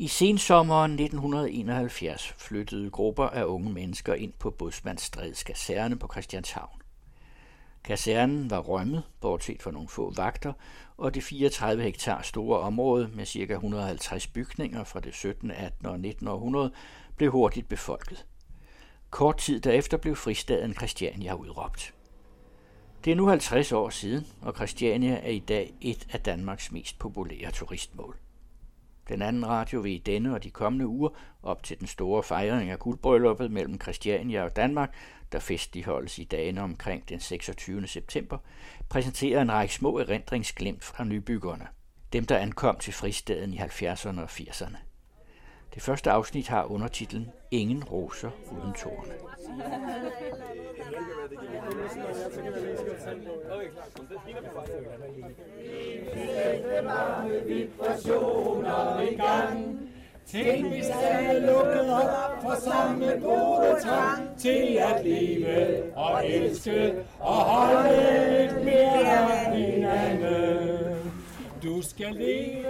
I sensommeren 1971 flyttede grupper af unge mennesker ind på Bådsmandsstrædes kaserne på Christianshavn. Kasernen var rømmet, bortset fra nogle få vagter, og det 34 hektar store område med ca. 150 bygninger fra det 17., 18. og 19. århundrede blev hurtigt befolket. Kort tid derefter blev fristaden Christiania udråbt. Det er nu 50 år siden, og Christiania er i dag et af Danmarks mest populære turistmål. Den anden radio vil i denne og de kommende uger, op til den store fejring af guldbrylluppet mellem Christiania og Danmark, der festligholdes i dagene omkring den 26. september, præsentere en række små erindringsglimt fra nybyggerne. Dem, der ankom til fristaden i 70'erne og 80'erne. Det første afsnit har undertitlen Ingen roser uden tårne. Tænk hvis alle lukkede op for samme gode trang til at leve og elske og holde lidt mere af hinanden. Du skal leve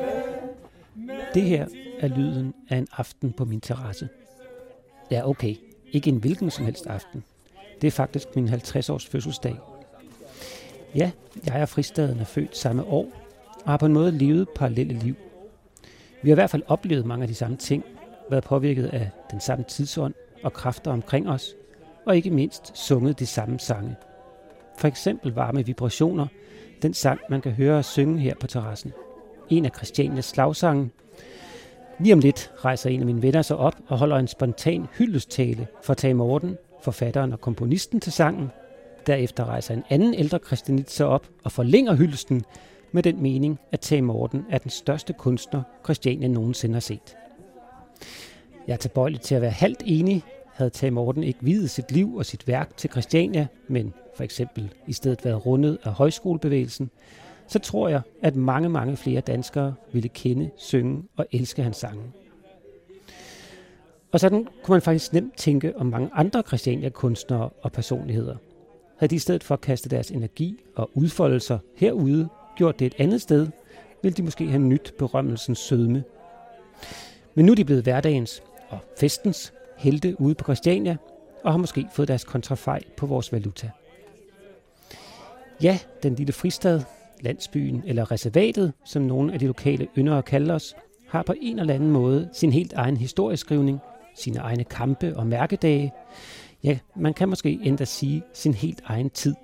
det her er lyden af en aften på min terrasse. Ja, okay. Ikke en hvilken som helst aften. Det er faktisk min 50-års fødselsdag. Ja, jeg er fristaden er født samme år, og har på en måde levet parallelle liv. Vi har i hvert fald oplevet mange af de samme ting, været påvirket af den samme tidsånd og kræfter omkring os, og ikke mindst sunget de samme sange. For eksempel Varme Vibrationer, den sang, man kan høre synge her på terrassen. En af Christianias slagsange. Lige om lidt rejser en af mine venner sig op og holder en spontan hyldestale for Tage Morten, forfatteren og komponisten til sangen. Derefter rejser en anden ældre kristianit sig op og forlænger hyldesten med den mening, at Tage Morten er den største kunstner, Christiania nogensinde har set. Jeg er tilbøjelig til at være halvt enig, havde Tage Morten ikke videt sit liv og sit værk til Christiania, men for eksempel i stedet været rundet af højskolebevægelsen, så tror jeg, at mange, mange flere danskere ville kende, synge og elske hans sange. Og sådan kunne man faktisk nemt tænke om mange andre Christiania-kunstnere og personligheder. Havde de i stedet for at kaste deres energi og udfoldelser herude gjort det et andet sted, ville de måske have nyt berømmelsens sødme. Men nu er de blevet hverdagens og festens helte ude på Christiania, og har måske fået deres kontrafej på vores valuta. Ja, den lille fristad, landsbyen eller reservatet, som nogle af de lokale yndere kalder os, har på en eller anden måde sin helt egen historieskrivning, sine egne kampe og mærkedage. Ja, man kan måske endda sige sin helt egen tid.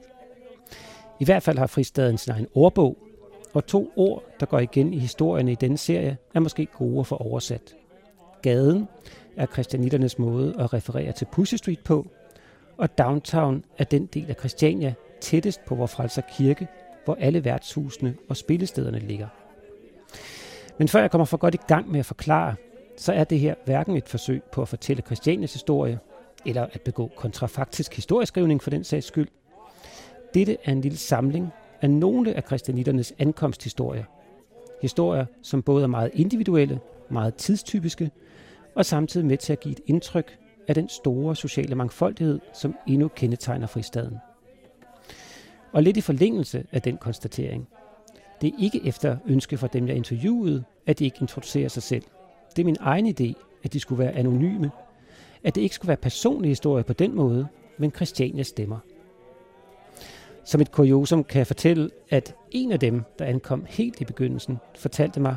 I hvert fald har fristaden sin egen ordbog, og to ord, der går igen i historierne i denne serie, er måske gode for oversat. Gaden er christianitternes måde at referere til Pussy Street på, og downtown er den del af Christiania tættest på vor frelser kirke, hvor alle værtshusene og spillestederne ligger. Men før jeg kommer for godt i gang med at forklare, så er det her hverken et forsøg på at fortælle Christianias historie, eller at begå kontrafaktisk historieskrivning for den sags skyld. Dette er en lille samling af nogle af christianitternes ankomsthistorier. Historier, som både er meget individuelle, meget tidstypiske, og samtidig med til at give et indtryk af den store sociale mangfoldighed, som endnu kendetegner fristaden. Og lidt i forlængelse af den konstatering. Det er ikke efter ønske fra dem, jeg interviewede, at de ikke introducerer sig selv. Det er min egen idé, at de skulle være anonyme. At det ikke skulle være personlige historier på den måde, men Christianias stemmer. Som et kuriosum kan jeg fortælle, at en af dem, der ankom helt i begyndelsen, fortalte mig,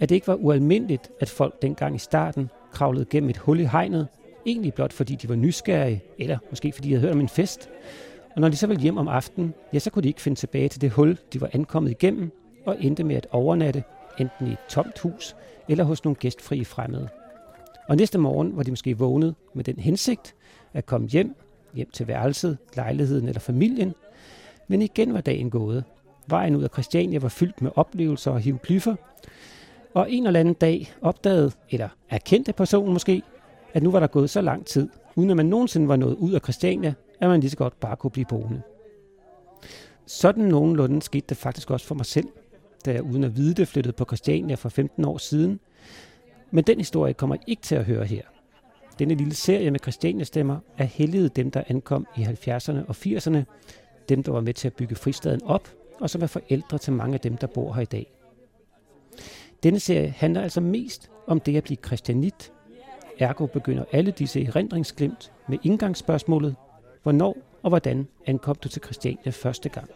at det ikke var ualmindeligt, at folk dengang i starten kravlede gennem et hul i hegnet, egentlig blot fordi de var nysgerrige, eller måske fordi de havde hørt om en fest. Og når de så ville hjem om aftenen, ja, så kunne de ikke finde tilbage til det hul, de var ankommet igennem, og endte med at overnatte, enten i et tomt hus, eller hos nogle gæstfrie fremmede. Og næste morgen var de måske vågnet med den hensigt at komme hjem, hjem til værelset, lejligheden eller familien, men igen var dagen gået. Vejen ud af Christiania var fyldt med oplevelser og hieroglyffer, og en eller anden dag opdagede, eller erkendte personen måske, at nu var der gået så lang tid, uden at man nogensinde var nået ud af Christiania, at man lige så godt bare kunne blive boende. Sådan nogenlunde skete det faktisk også for mig selv, da jeg uden at vide det flyttede på Christiania for 15 år siden. Men den historie kommer ikke til at høre her. Denne lille serie med Christiania-stemmer er helliget dem, der ankom i 70'erne og 80'erne, dem, der var med til at bygge fristaden op, og som er forældre til mange af dem, der bor her i dag. Denne serie handler altså mest om det at blive kristianit. Ergo begynder alle disse erindringsglimt med indgangsspørgsmålet, hvornår og hvordan ankom du til Christiania første gang?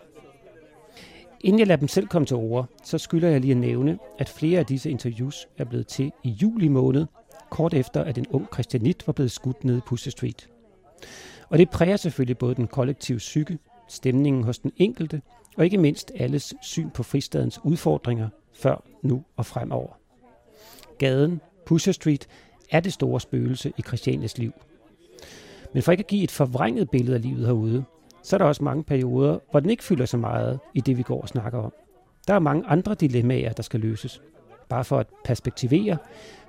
Inden jeg lader dem selv komme til ord, så skylder jeg lige at nævne, at flere af disse interviews er blevet til i juli måned, kort efter at en ung christianit var blevet skudt nede i Pussy Street. Og det præger selvfølgelig både den kollektive psyke, stemningen hos den enkelte, og ikke mindst alles syn på fristadens udfordringer før, nu og fremover. Gaden, Pusher Street, er det store spøgelse i Christianias liv. Men for ikke at give et forvrænget billede af livet herude, så er der også mange perioder, hvor den ikke fylder så meget i det, vi går og snakker om. Der er mange andre dilemmaer, der skal løses. Bare for at perspektivere,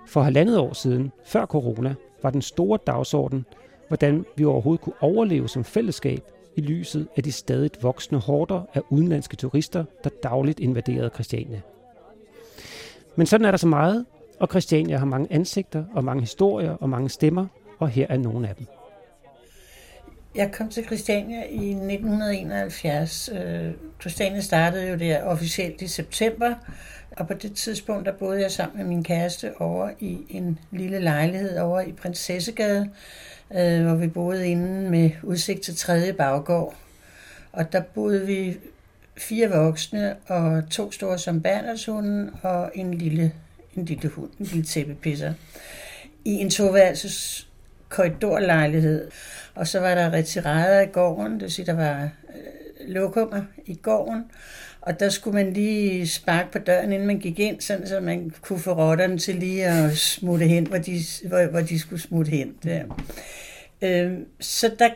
for halvandet år siden, før corona, var den store dagsorden, hvordan vi overhovedet kunne overleve som fællesskab i lyset af de stadig voksende horder af udenlandske turister, der dagligt invaderede Christiania. Men sådan er der så meget, og Christiania har mange ansigter og mange historier og mange stemmer, og her er nogle af dem. Jeg kom til Christiania i 1971. Øh, Christiania startede jo der officielt i september, og på det tidspunkt der boede jeg sammen med min kæreste over i en lille lejlighed over i Prinsessegade, øh, hvor vi boede inde med udsigt til tredje baggård. Og der boede vi fire voksne og to store som Bernertshunden og en lille, en lille hund, en lille tæppepisser. I en toværelses korridorlejlighed. Og så var der retirader i gården, det vil sige, der var øh, lokummer i gården. Og der skulle man lige sparke på døren, inden man gik ind, sådan, så man kunne få rotterne til lige at smutte hen, hvor de, hvor, hvor de skulle smutte hen. Der. Øh, så der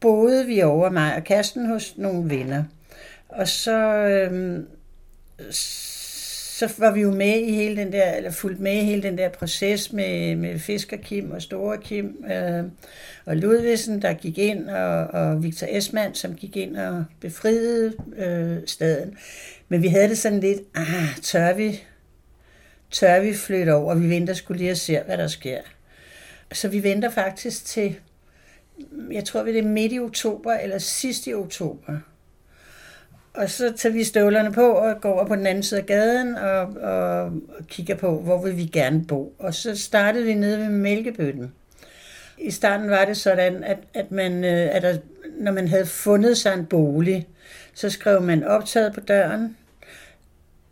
boede vi over mig og Kasten hos nogle venner. Og så, øh, så var vi jo med i hele den der, eller fulgt med i hele den der proces med, med Fisker Kim og Store Kim øh, og Ludvigsen, der gik ind, og, og Victor Esmand, som gik ind og befriede øh, staden. Men vi havde det sådan lidt, ah, tør vi, tør vi flytte over? Vi venter skulle lige og se, hvad der sker. Så vi venter faktisk til, jeg tror, det er midt i oktober, eller sidst i oktober, og så tager vi støvlerne på og går over på den anden side af gaden og, og, og kigger på, hvor vil vi gerne bo. Og så startede vi nede ved Mælkebøtten. I starten var det sådan, at, at, man, øh, at der, når man havde fundet sig en bolig, så skrev man optaget på døren,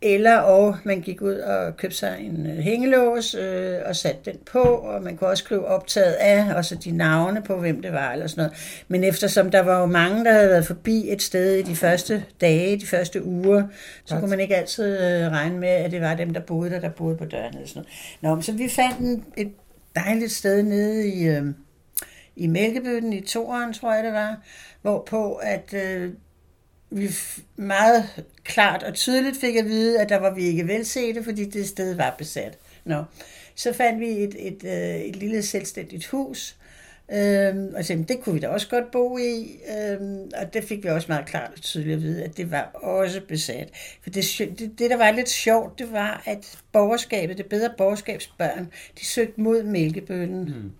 eller og man gik ud og købte sig en øh, hængelås øh, og satte den på, og man kunne også skrive optaget af, og så de navne på, hvem det var, eller sådan noget. Men eftersom der var jo mange, der havde været forbi et sted i de første dage, de første uger, så kunne man ikke altid øh, regne med, at det var dem, der boede der, der boede på døren, eller sådan noget. Nå, så vi fandt en, et dejligt sted nede i, øh, i Mælkebøtten, i Toren, tror jeg det var, hvorpå at øh, vi meget klart og tydeligt fik at vide, at der var vi ikke velsete, fordi det sted var besat. Nå. Så fandt vi et, et, et, øh, et lille selvstændigt hus, Øhm, og så, det kunne vi da også godt bo i, øhm, og det fik vi også meget klart og tydeligt at vide, at det var også besat. For det, det, det, der var lidt sjovt, det var, at borgerskabet, det bedre borgerskabsbørn, de søgte mod mælkebønnen. Mm.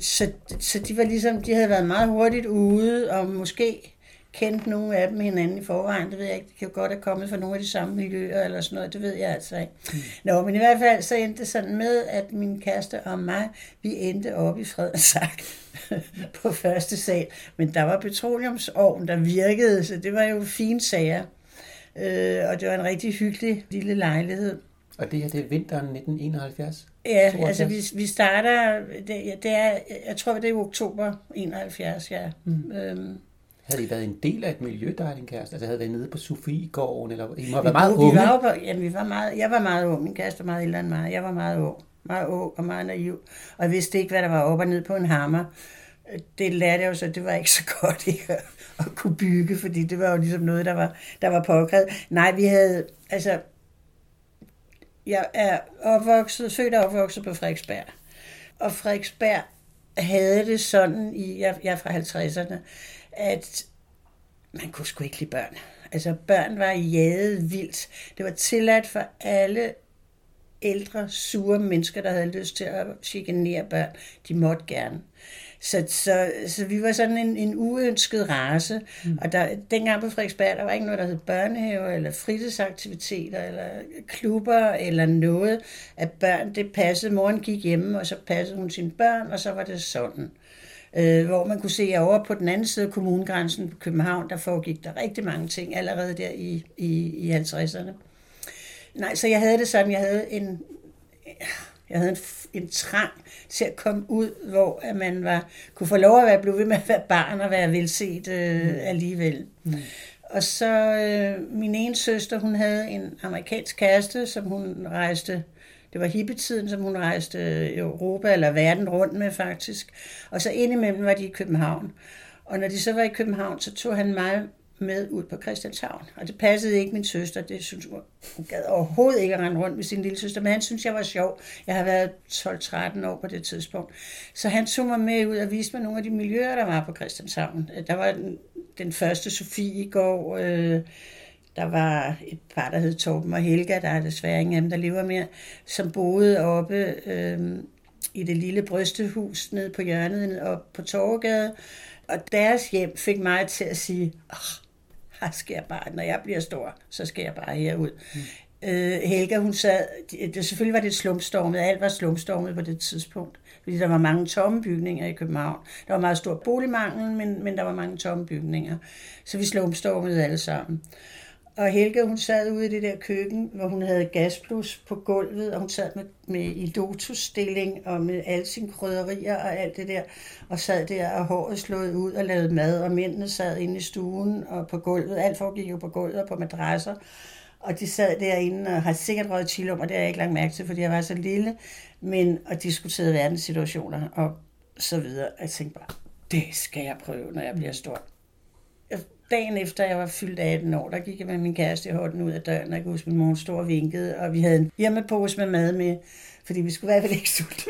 Så, så de var ligesom, de havde været meget hurtigt ude, og måske kendte nogle af dem hinanden i forvejen, det ved jeg ikke. Det kan jo godt have kommet fra nogle af de samme miljøer eller sådan noget, det ved jeg altså ikke. Mm. Nå, men i hvert fald så endte det sådan med, at min kæreste og mig, vi endte op i Fredensak på første sal. Men der var petroleumsovn, der virkede, så det var jo fine sager. Øh, og det var en rigtig hyggelig lille lejlighed. Og det her, det er vinteren 1971? Ja, 72. altså vi, vi starter, det, det er, jeg tror det er oktober 71, ja. Mm. Øhm, havde I været en del af et miljø, der er din kæreste? Altså havde I været nede på Sofiegården? Eller, I må have været meget unge. Vi var på, jamen, vi var meget, jeg var meget ung. Min kæreste var meget ældre end mig. Jeg var meget ung. Meget ung og meget naiv. Og jeg vidste ikke, hvad der var op og ned på en hammer. Det lærte jeg jo så, det var ikke så godt ikke, at, at kunne bygge, fordi det var jo ligesom noget, der var, der var påkrævet. Nej, vi havde, altså, jeg er opvokset, født og opvokset på Frederiksberg. Og Frederiksberg havde det sådan, i, jeg, jeg er fra 50'erne, at man kunne sgu ikke lide børn. Altså børn var jaget vildt. Det var tilladt for alle ældre, sure mennesker, der havde lyst til at chikanere børn. De måtte gerne. Så, så, så vi var sådan en, en uønsket race, mm. og der, dengang på Frederiksberg, der var ikke noget, der hed børnehave, eller fritidsaktiviteter, eller klubber, eller noget, at børn, det passede, moren gik hjemme, og så passede hun sine børn, og så var det sådan. Øh, hvor man kunne se over på den anden side af kommunegrænsen på København, der foregik der rigtig mange ting allerede der i, i, i 50'erne. Nej, så jeg havde det sådan, jeg havde en, jeg havde en, en trang til at komme ud, hvor at man var, kunne få lov at være, blive ved med at være barn og være velset øh, mm. alligevel. Mm. Og så øh, min ene søster, hun havde en amerikansk kæreste, som hun rejste, det var hippietiden, som hun rejste øh, Europa eller verden rundt med faktisk. Og så indimellem var de i København. Og når de så var i København, så tog han mig med ud på Christianshavn. Og det passede ikke min søster. Det synes hun, hun gad overhovedet ikke at rende rundt med sin lille søster, men han synes, jeg var sjov. Jeg har været 12-13 år på det tidspunkt. Så han tog mig med ud og viste mig nogle af de miljøer, der var på Christianshavn. Der var den, den første Sofie i går. Øh, der var et par, der hed Torben og Helga, der er desværre ingen af dem, der lever mere, som boede oppe øh, i det lille brystehus nede på hjørnet op på Torgade. Og deres hjem fik mig til at sige, oh, her skal jeg bare, når jeg bliver stor, så skal jeg bare herud. Mm. Øh, Helga, hun sad, det, selvfølgelig var det slumstormet, alt var slumstormet på det tidspunkt, fordi der var mange tomme bygninger i København. Der var meget stor boligmangel, men, men der var mange tomme bygninger. Så vi slumstormede alle sammen. Og Helge, hun sad ude i det der køkken, hvor hun havde gasplus på gulvet, og hun sad med, med i lotusstilling og med alle sine krydderier og alt det der, og sad der og håret slået ud og lavede mad, og mændene sad inde i stuen og på gulvet. Alt foregik jo på gulvet og på madrasser. Og de sad derinde og har sikkert røget chilum, og det har jeg ikke lagt mærke til, fordi jeg var så lille, men og diskuterede verdenssituationer og så videre. Jeg tænkte bare, det skal jeg prøve, når jeg bliver stor dagen efter jeg var fyldt 18 år, der gik jeg med min kæreste i hånden ud af døren, og jeg kunne huske, min mor stod og vinkede, og vi havde en hjemmepose med mad med, fordi vi skulle i hvert fald ikke sulte,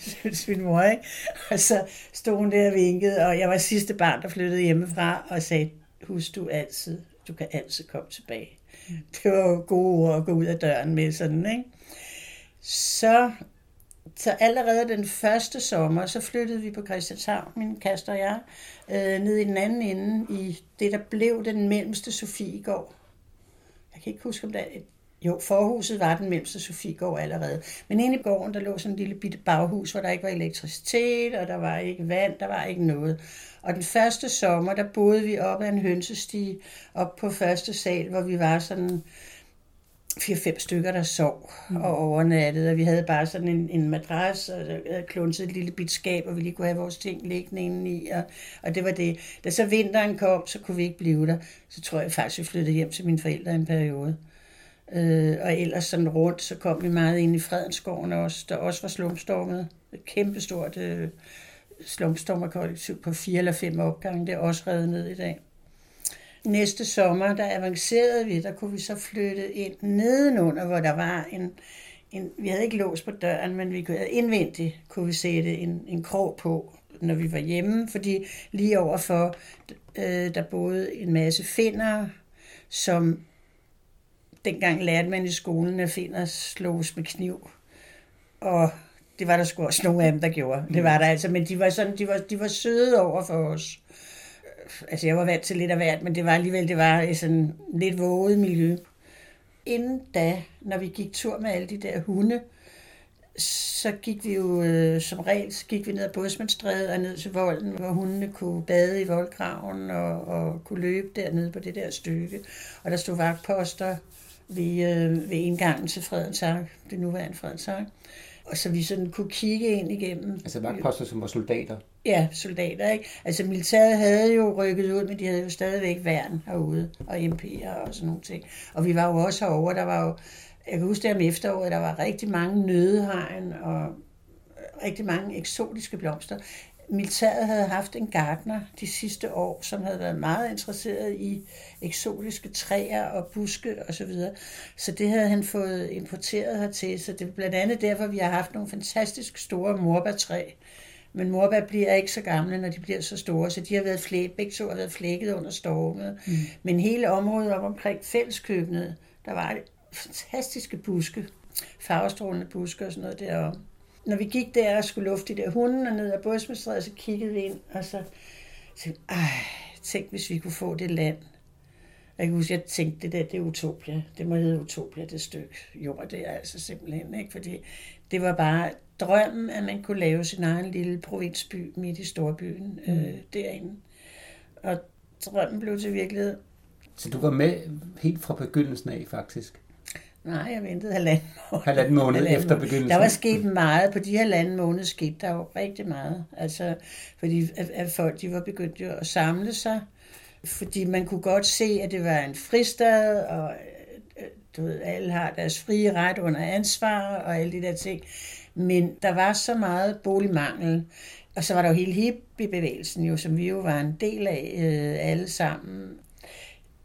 synes min mor, ikke? Og så stod hun der og vinkede, og jeg var sidste barn, der flyttede hjemmefra, og sagde, husk du altid, du kan altid komme tilbage. Det var jo gode ord at gå ud af døren med sådan, ikke? Så så allerede den første sommer, så flyttede vi på Christianshavn, min kaster og jeg, øh, ned i den anden ende, i det, der blev den mellemste Sofiegård. Jeg kan ikke huske, om der jo, forhuset var den mellemste Sofiegård allerede. Men inde i gården, der lå sådan en lille bitte baghus, hvor der ikke var elektricitet, og der var ikke vand, der var ikke noget. Og den første sommer, der boede vi op ad en hønsestige, op på første sal, hvor vi var sådan fire-fem stykker, der sov mm. og overnattede, og vi havde bare sådan en, en madras, og der havde klunset et lille bit skab, og vi lige kunne have vores ting liggende inde i, og, og det var det. Da så vinteren kom, så kunne vi ikke blive der. Så tror jeg faktisk, vi flyttede hjem til mine forældre en periode. Øh, og ellers sådan rundt, så kom vi meget ind i Fredensgården også, der også var slumstormet. Et kæmpestort øh, slumstormerkollektiv på fire eller fem opgange, det er også reddet ned i dag. Næste sommer, der avancerede vi, der kunne vi så flytte ind nedenunder, hvor der var en, en vi havde ikke lås på døren, men vi kunne indvendigt kunne vi sætte en, en krog på, når vi var hjemme, fordi lige overfor, øh, der boede en masse finder, som dengang lærte man i skolen, at finder slås med kniv. Og det var der sgu også nogle af dem, der gjorde. Det var der altså, men de var, sådan, de var, de var søde over for os altså jeg var vant til lidt af hvert, men det var alligevel, det var et sådan lidt våget miljø. Inden da, når vi gik tur med alle de der hunde, så gik vi jo øh, som regel, så gik vi ned ad Bådsmandstræde og ned til volden, hvor hundene kunne bade i voldgraven og, og kunne løbe dernede på det der stykke. Og der stod vagtposter ved, øh, ved indgangen til Fredensark, det nuværende Fredensark og så vi sådan kunne kigge ind igennem. Altså vagtposter, som var soldater? Ja, soldater, ikke? Altså militæret havde jo rykket ud, men de havde jo stadigvæk værn herude, og MP'er og sådan nogle ting. Og vi var jo også herovre, der var jo, jeg kan huske det om efteråret, der var rigtig mange nødehegn og rigtig mange eksotiske blomster militæret havde haft en gartner de sidste år, som havde været meget interesseret i eksotiske træer og buske osv. Så, videre. så det havde han fået importeret hertil. Så det er blandt andet derfor, vi har haft nogle fantastisk store morbærtræ. Men morbær bliver ikke så gamle, når de bliver så store, så de har været flæ, begge to har været flækket under stormet. Mm. Men hele området op omkring fælleskøkkenet, der var det fantastiske buske, farvestrålende buske og sådan noget derom. Når vi gik der og skulle lufte de der hunde og ned ad Bådsmestrædet, så kiggede vi ind, og så tænkte ej, tænk hvis vi kunne få det land. Jeg kan huske, jeg tænkte, det der, det er Utopia. Det må hedde Utopia, det stykke jord. Det er altså simpelthen, ikke? Fordi det var bare drømmen, at man kunne lave sin egen lille provinsby midt i storbyen mm. øh, derinde. Og drømmen blev til virkelighed. Så du var med helt fra begyndelsen af, faktisk? Nej, jeg ventede halvanden måned. Halvanden måned halvanden efter begyndelsen? Der var sket meget. På de halvanden måneder skete der jo rigtig meget. Altså, fordi at, at folk de var begyndt jo at samle sig. Fordi man kunne godt se, at det var en fristad, og øh, du ved, alle har deres frie ret under ansvar, og alle de der ting. Men der var så meget boligmangel. Og så var der jo hele hippiebevægelsen, jo, som vi jo var en del af øh, alle sammen.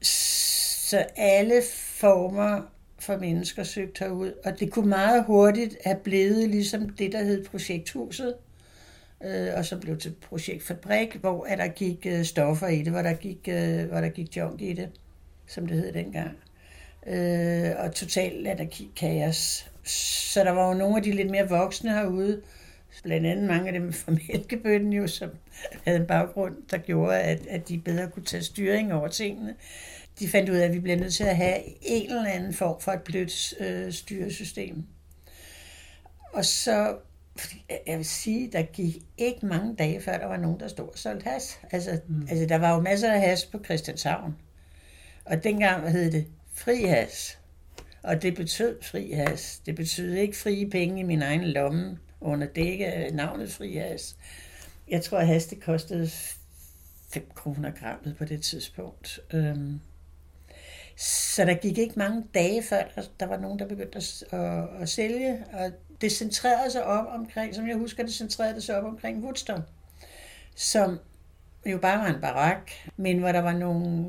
Så alle former for mennesker søgte herud, og det kunne meget hurtigt have blevet ligesom det, der hed projekthuset, øh, og så blev til projektfabrik, hvor at der gik øh, stoffer i det, hvor der gik, øh, hvor der gik junk i det, som det hed dengang. Øh, og totalt anarki kaos. Så der var jo nogle af de lidt mere voksne herude, blandt andet mange af dem fra Mælkebønnen jo, som havde en baggrund, der gjorde, at, at de bedre kunne tage styring over tingene de fandt ud af, at vi bliver nødt til at have en eller anden form for et blødt øh, styresystem. Og så, jeg vil sige, der gik ikke mange dage, før der var nogen, der stod og solgte has. Altså, mm. altså der var jo masser af has på Christianshavn. Og dengang hed det fri has. Og det betød fri has. Det betød ikke frie penge i min egen lomme under dække af navnet fri has. Jeg tror, at has det kostede 5 kroner grammet på det tidspunkt. Øhm, så der gik ikke mange dage før, der var nogen, der begyndte at, at, at sælge, og det centrerede sig op omkring, som jeg husker, det centrerede sig op omkring Woodstock, som jo bare var en barak, men hvor der var nogle,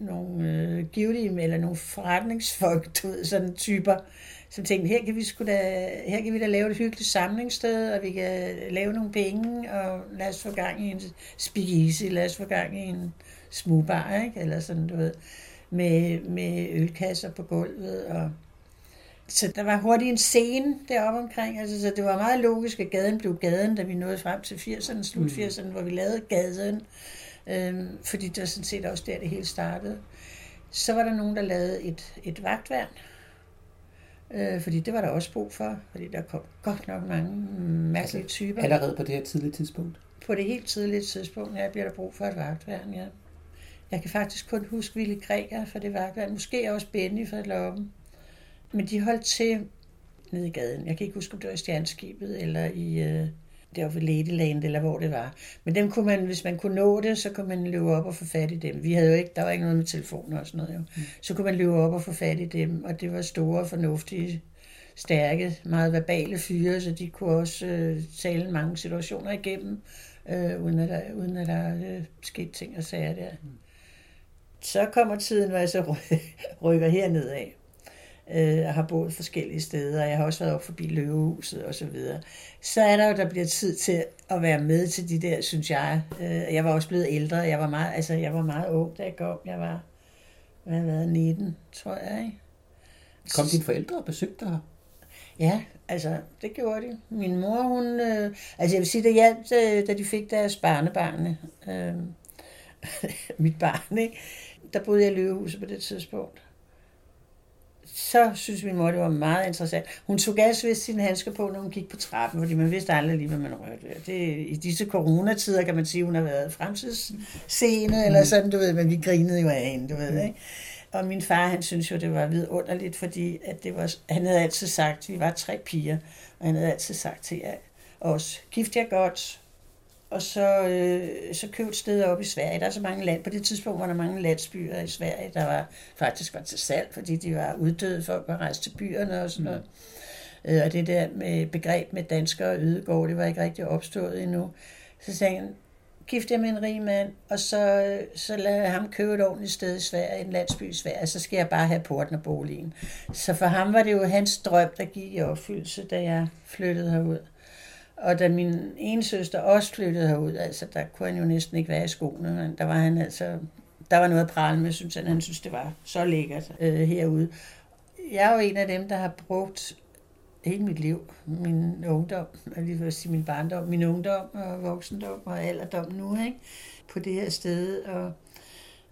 nogle øh, givtige, eller nogle forretningsfolk, du ved, sådan typer, som tænkte, her kan vi sgu da, her kan vi da lave et hyggeligt samlingssted, og vi kan lave nogle penge, og lad os få gang i en speakeasy, lad os få gang i en smugbar, ikke? eller sådan, du ved med, med ølkasser på gulvet. Og så der var hurtigt en scene deroppe omkring, altså, så det var meget logisk, at gaden blev gaden, da vi nåede frem til 80'erne, slut 80'erne, mm. hvor vi lavede gaden, øhm, fordi det var sådan set også der, det hele startede. Så var der nogen, der lavede et, et vagtværn, øh, fordi det var der også brug for, fordi der kom godt nok mange mærkelige altså, typer. Allerede på det her tidlige tidspunkt? På det helt tidlige tidspunkt, ja, bliver der brug for et vagtværn, ja. Jeg kan faktisk kun huske Ville Greger for det vagtværn. Måske også Benny fra Loppen. Men de holdt til nede i gaden. Jeg kan ikke huske, om det var i Stjernskibet eller i... Øh, det var ved Ladyland, eller hvor det var. Men dem kunne man, hvis man kunne nå det, så kunne man løbe op og få fat i dem. Vi havde jo ikke, der var ikke noget med telefoner og sådan noget jo. Mm. Så kunne man løbe op og få fat i dem, og det var store, fornuftige, stærke, meget verbale fyre, så de kunne også øh, tale mange situationer igennem, øh, uden at der, uden at der øh, skete ting og sager der. Mm så kommer tiden, hvor jeg så rykker herned af. Øh, og har boet forskellige steder, og jeg har også været op forbi Løvehuset og så videre. Så er der jo, der bliver tid til at være med til de der, synes jeg. Øh, jeg var også blevet ældre, jeg var meget, altså, jeg var meget ung, da jeg kom. Jeg var, hvad var 19, tror jeg, ikke? Kom dine forældre og besøgte dig Ja, altså, det gjorde de. Min mor, hun... Øh, altså, jeg vil sige, det hjalp, øh, da de fik deres barnebarn. Øh, mit barn, ikke? Der boede jeg i Løvehuset på det tidspunkt. Så synes min mor, det var meget interessant. Hun tog gas vist sine handsker på, når hun gik på trappen, fordi man vidste aldrig lige, hvad man rørte. Det, I disse coronatider kan man sige, hun har været fremtidsscene, eller sådan, du ved, men vi grinede jo af hende, du ved, ikke? Og min far, han synes jo, det var vidunderligt, fordi at det var, han havde altid sagt, vi var tre piger, og han havde altid sagt til os, gift jer godt, og så, øh, så købte sted op i Sverige. Der er så mange land. På det tidspunkt var der mange landsbyer i Sverige, der var faktisk var til salg, fordi de var uddøde. Folk var rejst til byerne og sådan noget. Mm. Øh, og det der med begreb med danskere og ydegård, det var ikke rigtig opstået endnu. Så sagde han, gift jeg med en rig mand, og så, øh, så lader jeg ham købe et ordentligt sted i Sverige, en landsby i Sverige, så skal jeg bare have porten og boligen. Så for ham var det jo hans drøm, der gik i opfyldelse, da jeg flyttede herud. Og da min ene søster også flyttede herud, altså der kunne han jo næsten ikke være i skoene, men der var han altså, der var noget at prale med, synes han, han synes, det var så lækkert øh, herude. Jeg er jo en af dem, der har brugt hele mit liv, min ungdom, og lige vil sige min barndom, min ungdom og voksendom og alderdom nu, ikke? på det her sted, og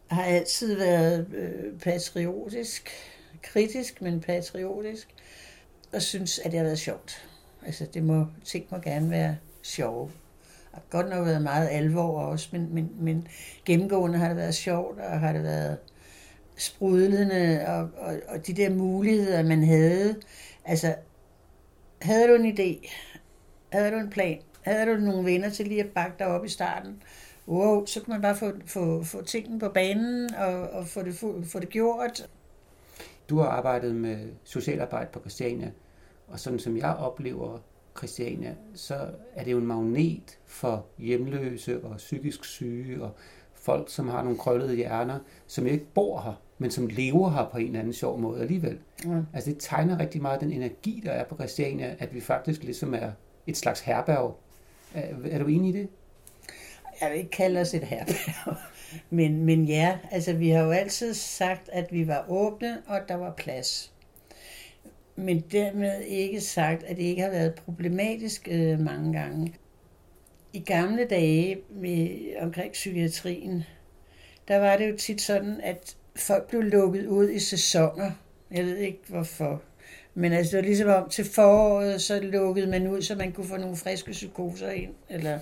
har altid været øh, patriotisk, kritisk, men patriotisk, og synes, at det har været sjovt. Altså, det må, ting må gerne være sjove. Det har godt nok været meget alvor også, men, men, men gennemgående har det været sjovt, og har det været sprudlende, og, og, og de der muligheder, man havde. Altså, havde du en idé? Havde du en plan? Havde du nogle venner til lige at bakke dig op i starten? Wow, så kan man bare få, få, få tingene på banen og, og få, det, få, få det gjort. Du har arbejdet med socialarbejde på Christiania, og sådan som jeg oplever Christiania, så er det jo en magnet for hjemløse og psykisk syge og folk, som har nogle krøllede hjerner, som ikke bor her, men som lever her på en eller anden sjov måde alligevel. Mm. Altså det tegner rigtig meget den energi, der er på Christiania, at vi faktisk ligesom er et slags herberg. Er, er du enig i det? Jeg vil ikke kalde os et herberg. Men, men ja, altså vi har jo altid sagt, at vi var åbne, og der var plads. Men dermed ikke sagt, at det ikke har været problematisk øh, mange gange. I gamle dage med, omkring psykiatrien, der var det jo tit sådan, at folk blev lukket ud i sæsoner. Jeg ved ikke hvorfor. Men altså, det var ligesom om til foråret, så lukkede man ud, så man kunne få nogle friske psykoser ind. Eller,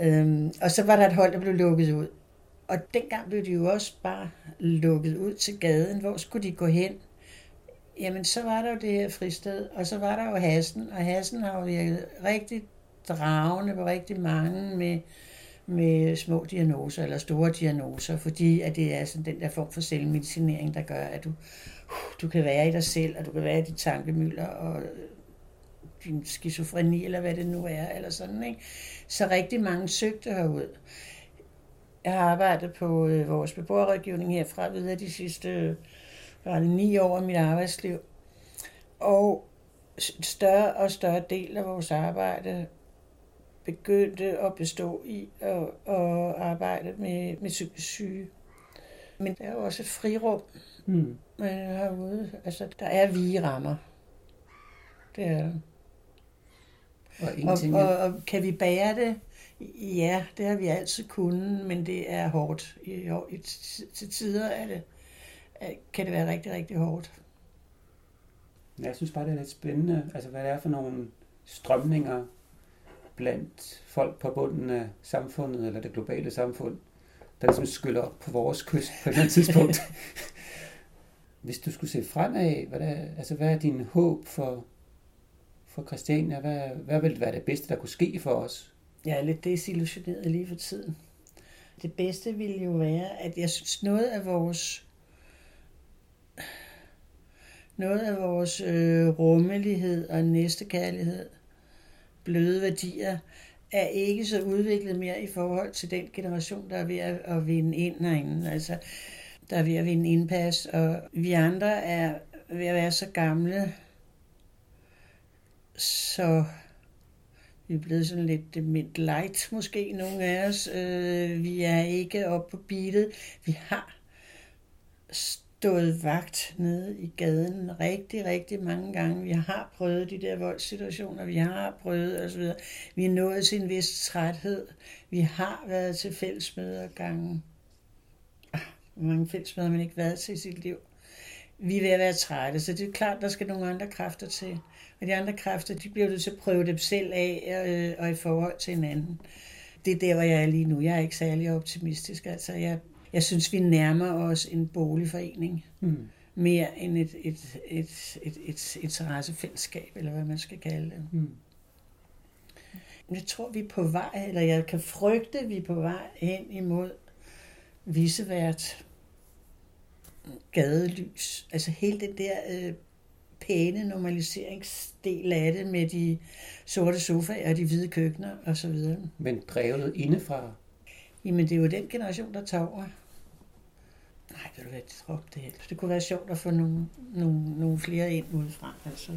øhm, og så var der et hold, der blev lukket ud. Og dengang blev de jo også bare lukket ud til gaden. Hvor skulle de gå hen? Jamen, så var der jo det her fristed, og så var der jo Hassen, og Hassen har jo virket rigtig dragende på rigtig mange med, med små diagnoser eller store diagnoser, fordi at det er sådan den der form for selvmedicinering, der gør, at du, uh, du kan være i dig selv, og du kan være i dit tankemøller, og øh, din skizofreni, eller hvad det nu er, eller sådan, ikke? Så rigtig mange søgte herud. Jeg har arbejdet på øh, vores beboerrådgivning herfra videre de sidste øh, var det ni år af mit arbejdsliv. Og større og større del af vores arbejde begyndte at bestå i at, at arbejde med, med psykisk syge. Men der er jo også et frirum mm. herude. Altså, der er vige rammer. Det er der. Og, og, og, og kan vi bære det? Ja, det har vi altid kunnet, men det er hårdt. I, i, til tider er det, kan det være rigtig, rigtig hårdt. Jeg synes bare, det er lidt spændende, altså hvad det er for nogle strømninger blandt folk på bunden af samfundet, eller det globale samfund, der ligesom skyller op på vores kyst på et eller andet tidspunkt. Hvis du skulle se fremad, hvad, er, altså, hvad er din håb for, for Christiania? Hvad, hvad vil være det bedste, der kunne ske for os? Jeg er lidt desillusioneret lige for tiden. Det bedste ville jo være, at jeg synes noget af vores noget af vores øh, rummelighed og næstekærlighed, bløde værdier, er ikke så udviklet mere i forhold til den generation, der er ved at, at vinde ind herinde. Altså, der er ved at vinde indpas, og vi andre er ved at være så gamle, så vi er blevet sådan lidt dement light, måske nogle af os. Øh, vi er ikke oppe på beatet. Vi har stået vagt nede i gaden rigtig, rigtig mange gange. Vi har prøvet de der voldssituationer, vi har prøvet osv. Vi er nået til en vis træthed. Vi har været til fællesmøder gange. Ah, hvor mange fællesmøder har man ikke været til i sit liv? Vi er ved at være trætte, så det er klart, der skal nogle andre kræfter til. Og de andre kræfter, de bliver du til at prøve dem selv af øh, og i forhold til hinanden. Det er der, hvor jeg er lige nu. Jeg er ikke særlig optimistisk. Altså, jeg, jeg synes, vi nærmer os en boligforening mm. mere end et, et, et, et, et interessefællesskab, eller hvad man skal kalde det. Mm. Jeg tror, vi er på vej, eller jeg kan frygte, at vi er på vej hen imod visevært gadelys. Altså hele det der øh, pæne normaliseringsdel af det med de sorte sofaer og de hvide køkkener osv. Men drevet indefra? Jamen det er jo den generation, der tager over. Tror det helst. Det kunne være sjovt at få nogle, nogle, nogle flere ind udefra. Altså.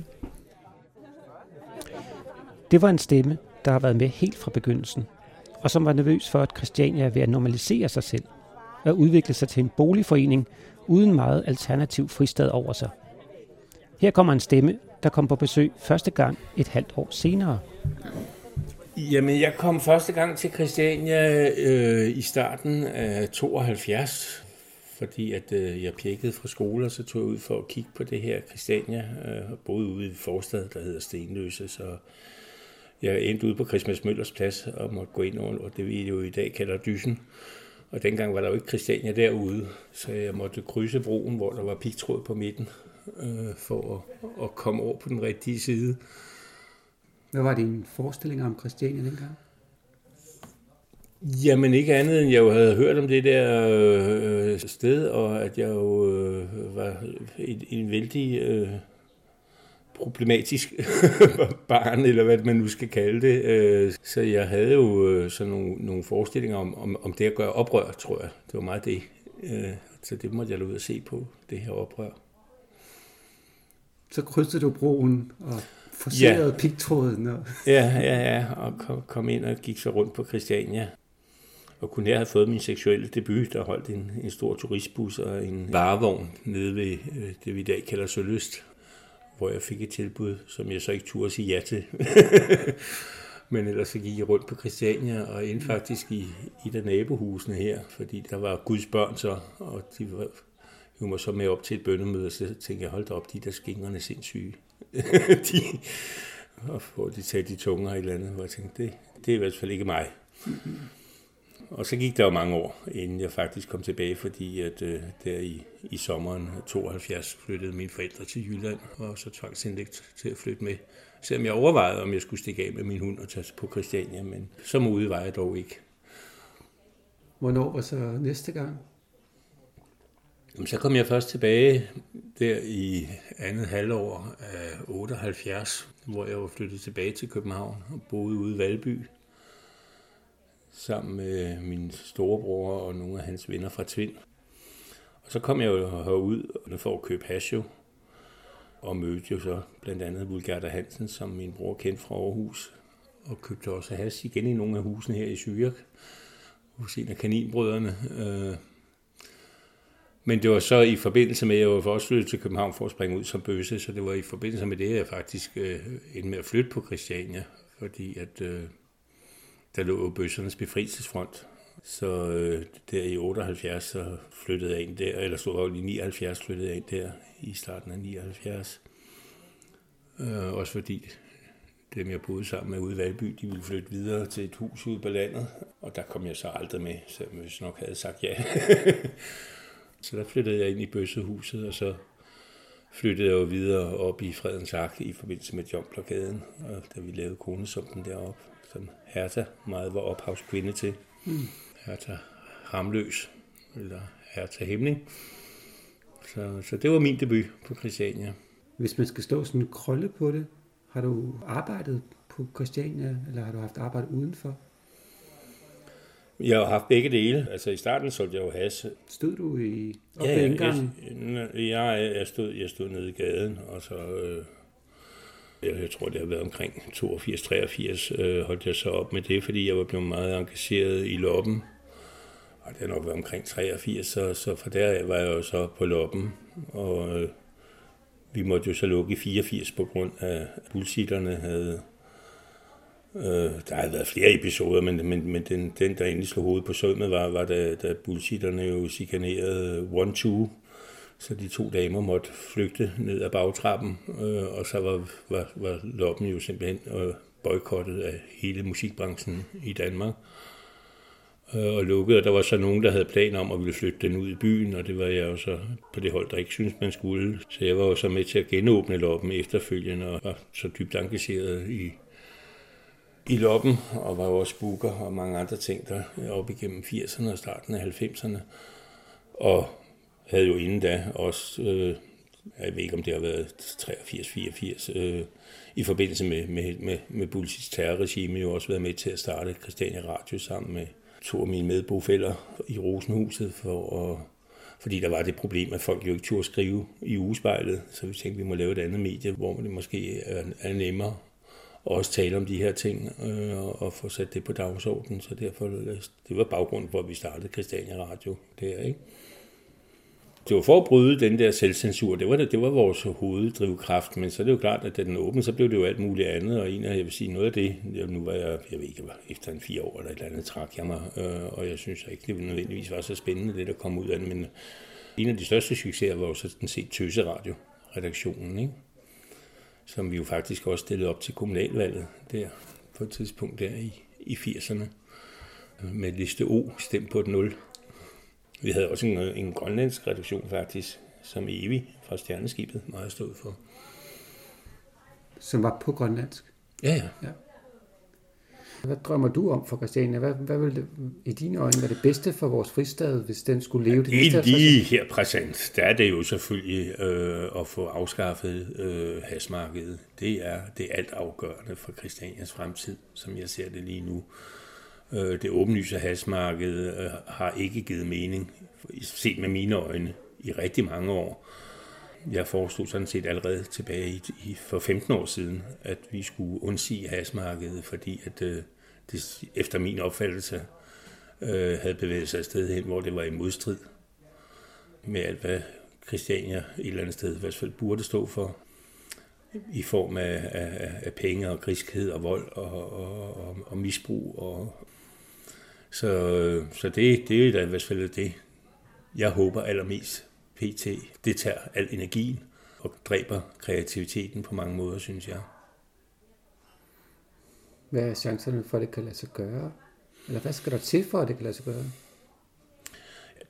Det var en stemme, der har været med helt fra begyndelsen, og som var nervøs for, at Christiania er ved at normalisere sig selv og udvikle sig til en boligforening uden meget alternativ fristad over sig. Her kommer en stemme, der kom på besøg første gang et halvt år senere. Jamen, jeg kom første gang til Christiania øh, i starten af 72, fordi at øh, jeg pjekkede fra skole, og så tog jeg ud for at kigge på det her Christiania, øh, og boede ude i forstad, der hedder Stenløse, så jeg endte ude på Christmas Møllers plads og måtte gå ind over det, vi jo i dag kalder Dysen. Og dengang var der jo ikke Christiania derude, så jeg måtte krydse broen, hvor der var pigtråd på midten, øh, for at, at komme over på den rigtige side. Hvad var din forestilling om Christiania dengang? Jamen ikke andet end jeg jo havde hørt om det der øh, sted, og at jeg jo øh, var en, en vældig øh, problematisk barn, eller hvad man nu skal kalde det. Øh, så jeg havde jo øh, sådan nogle, nogle forestillinger om, om, om det at gøre oprør, tror jeg. Det var meget det. Øh, så det måtte jeg ud og se på, det her oprør. Så krydsede du broen og forserede ja. pigtråden. Og... ja, ja, ja, og kom, kom ind og gik så rundt på Christiania. Og kunne nær have fået min seksuelle debut, der holdt en, en stor turistbus og en varevogn nede ved øh, det, vi i dag kalder Søløst, hvor jeg fik et tilbud, som jeg så ikke turde sige ja til. Men ellers så gik jeg rundt på Christiania og endte faktisk i, i af nabohusene her, fordi der var Guds børn så, og de var, jo mig så med op til et bønnemøde, og så tænkte jeg, hold op, de der skingerne sindssyge. de, og hvor de tager de tunger i landet, hvor jeg tænkte, det, det er i hvert fald ikke mig. Og så gik der jo mange år, inden jeg faktisk kom tilbage, fordi at øh, der i, i sommeren 72 flyttede mine forældre til Jylland, og så tvangsindlægt til at flytte med. Selvom jeg overvejede, om jeg skulle stikke af med min hund og tage på Christiania, men så modig var jeg dog ikke. Hvornår var så næste gang? Jamen, så kom jeg først tilbage der i andet halvår af 78, hvor jeg var flyttet tilbage til København og boede ude i Valby sammen med min storebror og nogle af hans venner fra Tvind. Og så kom jeg jo herud for at købe hash jo, og mødte jo så blandt andet Vulgarda Hansen, som min bror kendte fra Aarhus, og købte også hash igen i nogle af husene her i Syrik, hos en af kaninbrødrene. Øh. Men det var så i forbindelse med, at jeg var også flyttet til København for at springe ud som bøsse, så det var i forbindelse med det, at jeg faktisk øh, endte med at flytte på Christiania, fordi at øh, der lå bøssernes befrielsesfront. Så øh, der i 78, så flyttede jeg ind der, eller stod i 79, flyttede jeg ind der i starten af 79. Øh, også fordi dem, jeg boede sammen med ude i Valby, de ville flytte videre til et hus ude på landet, og der kom jeg så aldrig med, selvom jeg nok havde sagt ja. så der flyttede jeg ind i bøssehuset, og så flyttede jeg jo videre op i Fredens Ark i forbindelse med Jumplergaden, og da vi lavede konesumpen deroppe som Hertha meget var ophavskvinde til. Mm. Hertha Hamløs, eller Hertha Hemning. Så, så det var min debut på Christiania. Hvis man skal stå sådan en krølle på det, har du arbejdet på Christiania, eller har du haft arbejde udenfor? Jeg har haft begge dele. Altså i starten solgte jeg jo has. Stod du i op ja, jeg, jeg, jeg, stod, jeg stod nede i gaden, og så øh, jeg tror, det har været omkring 82-83, øh, holdt jeg så op med det, fordi jeg var blevet meget engageret i loppen. Og det har nok været omkring 83, så, så fra der var jeg jo så på loppen. Og øh, vi måtte jo så lukke i 84 på grund af, at bullsitterne havde... Øh, der havde været flere episoder, men, men, men den, den, der egentlig slog hovedet på sømmet, var, var da, da bullsitterne jo chikanerede 1-2 så de to damer måtte flygte ned ad bagtrappen, øh, og så var, var, var loppen jo simpelthen øh, boykottet af hele musikbranchen i Danmark øh, og lukket, og der var så nogen, der havde planer om at ville flytte den ud i byen, og det var jeg jo så på det hold, der ikke syntes, man skulle. Så jeg var jo så med til at genåbne loppen efterfølgende, og var så dybt engageret i, i loppen, og var jo også booker og mange andre ting der op igennem 80'erne og starten af 90'erne. Og havde jo inden da også, øh, jeg ved ikke om det har været 83-84, øh, i forbindelse med, med, med, med Bulsis terrorregime, jo også været med til at starte Christiania Radio sammen med to af mine medbofælder i Rosenhuset, for at, fordi der var det problem, at folk jo ikke turde skrive i ugespejlet, så vi tænkte, at vi må lave et andet medie, hvor det måske er, er nemmere at også tale om de her ting øh, og, og få sat det på dagsordenen. Så derfor, det var baggrunden for, at vi startede Christiania Radio der, ikke? Det var for at bryde den der selvcensur. Det var, det, det var vores hoveddrivkraft, men så er det jo klart, at da den åbnede, så blev det jo alt muligt andet, og en af, jeg vil sige, noget af det, nu var jeg, jeg ved ikke, var efter en fire år eller et eller andet, trak jeg mig, øh, og jeg synes ikke, det nødvendigvis var så spændende, det der kom ud af det, men en af de største succeser var jo sådan set Tøse Radio, redaktionen, ikke? som vi jo faktisk også stillede op til kommunalvalget der, på et tidspunkt der i, i 80'erne, med liste O, stemt på et 0. Vi havde også en, en grønlandsk redaktion faktisk, som evig fra Stjerneskibet meget stod for. Som var på grønlandsk? Ja, ja. ja. Hvad drømmer du om for Christiania? Hvad, hvad vil det, i dine øjne være det bedste for vores fristad, hvis den skulle leve det næste Lige her præsent, der er det jo selvfølgelig øh, at få afskaffet øh, hasmarkedet. Det er det alt afgørende for Christianias fremtid, som jeg ser det lige nu. Øh, Øh, det åbenlyse hasmarked øh, har ikke givet mening, set med mine øjne, i rigtig mange år. Jeg foreslog sådan set allerede tilbage i, i, for 15 år siden, at vi skulle undsige hasmarkedet, fordi at øh, det efter min opfattelse øh, havde bevæget sig et sted hen, hvor det var i modstrid med alt, hvad Christiania et eller andet sted i hvert fald burde stå for i form af, af, af penge og griskhed og vold og, og, og, og misbrug. Og, så så det, det er da i hvert fald det, jeg håber allermest PT. Det tager al energien og dræber kreativiteten på mange måder, synes jeg. Hvad er chancerne for, at det kan lade sig gøre? Eller hvad skal der til for, at det kan lade sig gøre?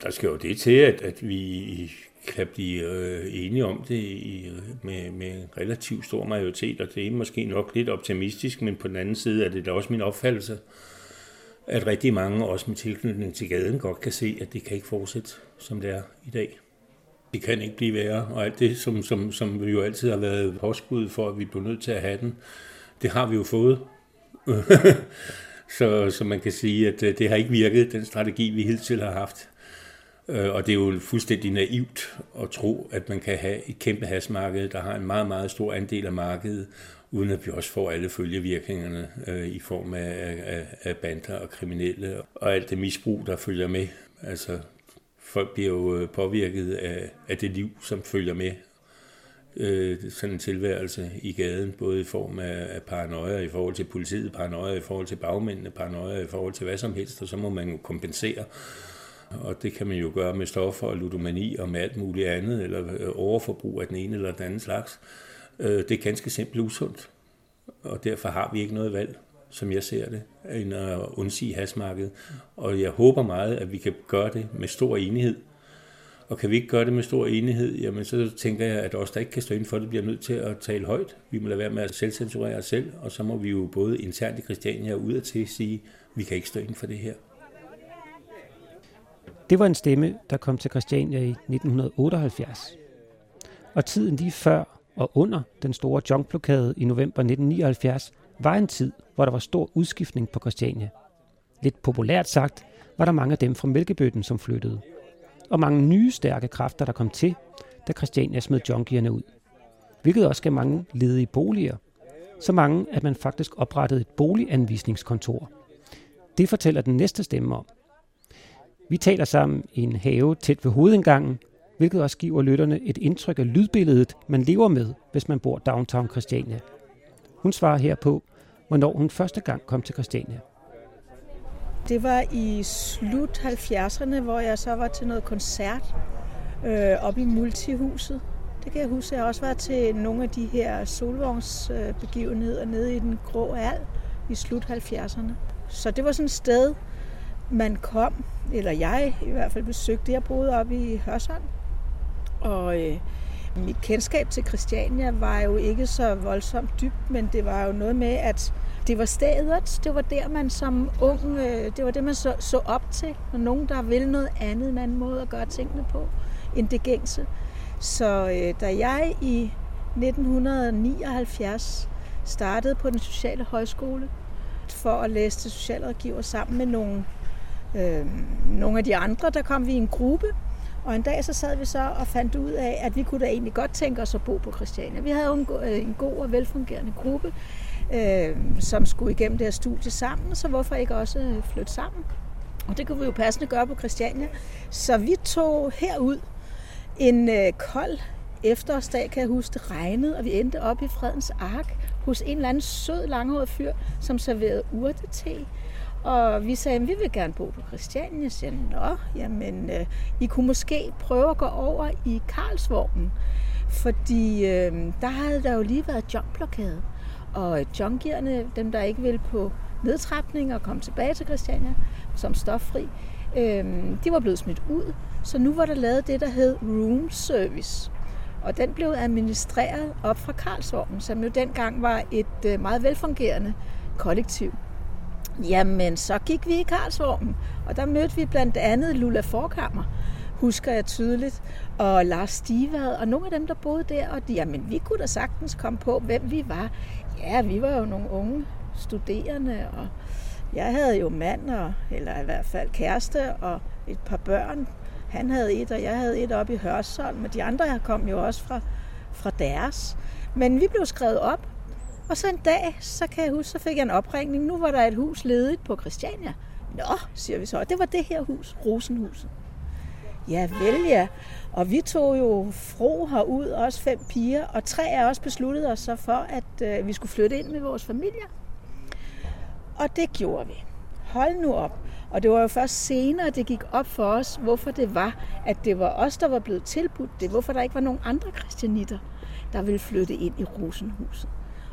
Der skal jo det til, at, at vi kan blive øh, enige om det i, med, med relativt stor majoritet, og det er måske nok lidt optimistisk, men på den anden side er det da også min opfattelse, at rigtig mange, også med tilknytning til gaden, godt kan se, at det kan ikke fortsætte, som det er i dag. Det kan ikke blive værre, og alt det, som, som, som vi jo altid har været påskud for, at vi blev nødt til at have den, det har vi jo fået. så, så man kan sige, at øh, det har ikke virket, den strategi, vi hidtil har haft. Øh, og det er jo fuldstændig naivt at tro, at man kan have et kæmpe hasmarked, der har en meget, meget stor andel af markedet, uden at vi også får alle følgevirkningerne øh, i form af, af, af bander og kriminelle og alt det misbrug, der følger med. Altså, folk bliver jo øh, påvirket af, af det liv, som følger med øh, sådan en tilværelse i gaden, både i form af, af paranoia i forhold til politiet, paranoia i forhold til bagmændene, paranoia i forhold til hvad som helst, og så må man jo kompensere. Og det kan man jo gøre med stoffer og ludomani og med alt muligt andet, eller øh, overforbrug af den ene eller den anden slags. Øh, det er ganske simpelt usundt, og derfor har vi ikke noget valg som jeg ser det, end at undsige hasmarkedet. Og jeg håber meget, at vi kan gøre det med stor enighed, og kan vi ikke gøre det med stor enighed, jamen så tænker jeg, at os, der ikke kan stå inden for det, bliver nødt til at tale højt. Vi må lade være med at selvcensurere os selv, og så må vi jo både internt i Christiania og udadtil sige, at vi kan ikke stå inden for det her. Det var en stemme, der kom til Christiania i 1978. Og tiden lige før og under den store junkblokade i november 1979 var en tid, hvor der var stor udskiftning på Christiania. Lidt populært sagt var der mange af dem fra Mælkebøtten, som flyttede og mange nye stærke kræfter, der kom til, da Christiania smed junkierne ud. Hvilket også gav mange ledige boliger. Så mange, at man faktisk oprettede et boliganvisningskontor. Det fortæller den næste stemme om. Vi taler sammen i en have tæt ved hovedindgangen, hvilket også giver lytterne et indtryk af lydbilledet, man lever med, hvis man bor downtown Christiania. Hun svarer her på, hvornår hun første gang kom til Christiania. Det var i slut 70'erne, hvor jeg så var til noget koncert øh, op i Multihuset. Det kan jeg huske. Jeg også var til nogle af de her solvognsbegivenheder nede i den grå al i slut 70'erne. Så det var sådan et sted, man kom, eller jeg i hvert fald besøgte. Jeg boede oppe i Hørsholm. Og øh, mit kendskab til Christiania var jo ikke så voldsomt dybt, men det var jo noget med, at det var stedet, det var der, man som ung, øh, det var det, man så, så op til, Og nogen, der ville noget andet, en anden måde at gøre tingene på, end det gængse. Så øh, da jeg i 1979 startede på den sociale højskole for at læse til socialrådgiver sammen med nogle, øh, nogle af de andre, der kom vi i en gruppe, og en dag så sad vi så og fandt ud af, at vi kunne da egentlig godt tænke os at bo på Christiania. Vi havde jo en, øh, en god og velfungerende gruppe, øh, som skulle igennem det her studie sammen, så hvorfor ikke også øh, flytte sammen? Og det kunne vi jo passende gøre på Christiania. Så vi tog herud en øh, kold efterårsdag, kan jeg huske, det regnede, og vi endte op i Fredens Ark hos en eller anden sød langhåret fyr, som serverede urtete. Og vi sagde, at vi vil gerne bo på Christiania. Jeg sagde, nå, jamen, øh, I kunne måske prøve at gå over i Karlsvognen. Fordi øh, der havde der jo lige været jobblokade. Og junkierne, dem der ikke ville på nedtrapning og komme tilbage til Christiania som stoffri, øh, de var blevet smidt ud. Så nu var der lavet det, der hed room service. Og den blev administreret op fra Karlsvognen, som jo dengang var et øh, meget velfungerende kollektiv. Jamen, så gik vi i Karlsvognen, og der mødte vi blandt andet Lula Forkammer, husker jeg tydeligt, og Lars Stivad, og nogle af dem, der boede der, og de, jamen, vi kunne da sagtens komme på, hvem vi var. Ja, vi var jo nogle unge studerende, og jeg havde jo mand, og, eller i hvert fald kæreste, og et par børn. Han havde et, og jeg havde et op i Hørsholm, men de andre kom jo også fra, fra deres. Men vi blev skrevet op, og så en dag, så kan jeg huske, så fik jeg en opringning. Nu var der et hus ledigt på Christiania. Nå, siger vi så. Og det var det her hus, Rosenhuset. Ja, vel ja. Og vi tog jo fro herud, også fem piger, og tre af os besluttede os så for, at øh, vi skulle flytte ind med vores familie. Og det gjorde vi. Hold nu op. Og det var jo først senere, det gik op for os, hvorfor det var, at det var os, der var blevet tilbudt det. Hvorfor der ikke var nogen andre kristianitter, der ville flytte ind i Rosenhuset.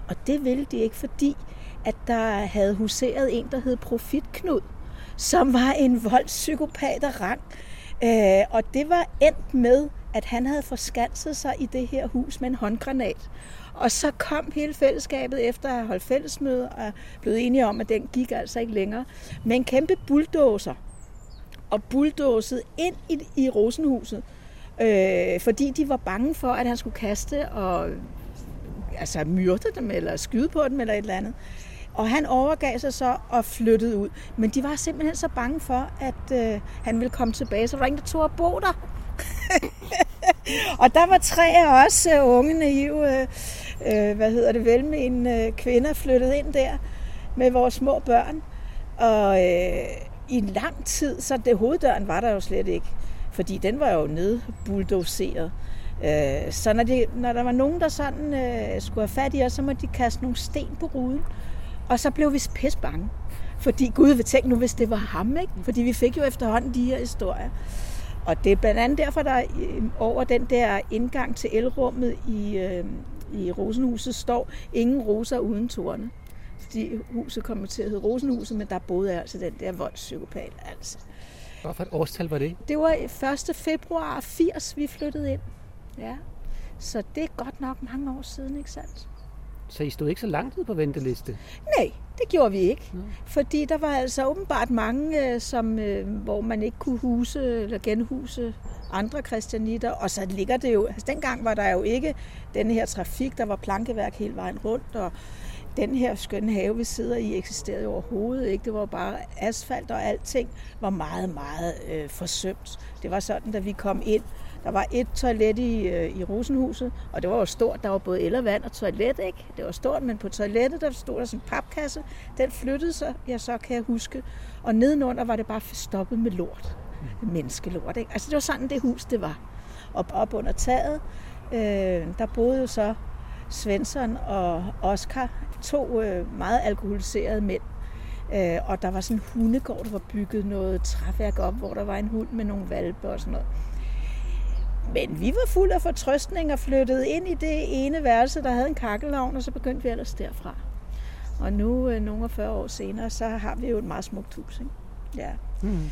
Og det ville de ikke, fordi at der havde huseret en, der hed Profitknud, som var en voldspsykopat af rang. Øh, og det var endt med, at han havde forskanset sig i det her hus med en håndgranat. Og så kom hele fællesskabet efter at have holdt fællesmøde og blevet enige om, at den gik altså ikke længere, med en kæmpe bulldozer. Og bulldozede ind i, i Rosenhuset, øh, fordi de var bange for, at han skulle kaste og altså myrde dem, eller skyde på dem, eller et eller andet. Og han overgav sig så og flyttede ud. Men de var simpelthen så bange for, at øh, han ville komme tilbage, så var der ingen, der tog at bo der. og der var tre af os uh, unge, naive, uh, uh, hvad hedder det, velmenende uh, kvinder flyttet ind der med vores små børn. Og uh, i lang tid, så det hoveddøren var der jo slet ikke, fordi den var jo nede Uh, så når, de, når der var nogen, der sådan uh, skulle have fat i os, så måtte de kaste nogle sten på ruden. Og så blev vi pisse bange. Fordi Gud vil tænke nu, hvis det var ham, ikke? Fordi vi fik jo efterhånden de her historier. Og det er blandt andet derfor, der over den der indgang til elrummet i, øh, i Rosenhuset står ingen roser uden torne. Fordi huset kommer til at hedde Rosenhuset, men der boede altså den der voldspsykopat. Altså. Hvad for et årstal var det? Det var 1. februar 80, vi flyttede ind. Ja. Så det er godt nok mange år siden, ikke sandt? Så I stod ikke så lang tid på venteliste? Nej, det gjorde vi ikke. Ja. Fordi der var altså åbenbart mange, øh, som, øh, hvor man ikke kunne huse eller genhuse andre kristianitter. Og så ligger det jo, altså dengang var der jo ikke den her trafik, der var plankeværk hele vejen rundt, og den her skønne have, vi sidder i, eksisterede overhovedet ikke. Det var bare asfalt, og alting var meget, meget øh, forsømt. Det var sådan, da vi kom ind, der var et toilet i, øh, i Rosenhuset, og det var jo stort. Der var både el og vand og toilet, ikke? Det var stort, men på toilettet, der stod der sådan en papkasse. Den flyttede sig, ja, så kan jeg huske. Og nedenunder var det bare stoppet med lort. Menneskelort, ikke? Altså, det var sådan, det hus, det var. Og op under taget, øh, der boede jo så Svensson og Oscar, to øh, meget alkoholiserede mænd. Øh, og der var sådan en hundegård, der var bygget noget træværk op, hvor der var en hund med nogle valpe og sådan noget. Men vi var fuld af fortrøstning og flyttede ind i det ene værelse, der havde en kakkelovn, og så begyndte vi ellers derfra. Og nu, øh, nogle 40 år senere, så har vi jo et meget smukt hus. Ikke? Ja. Mm.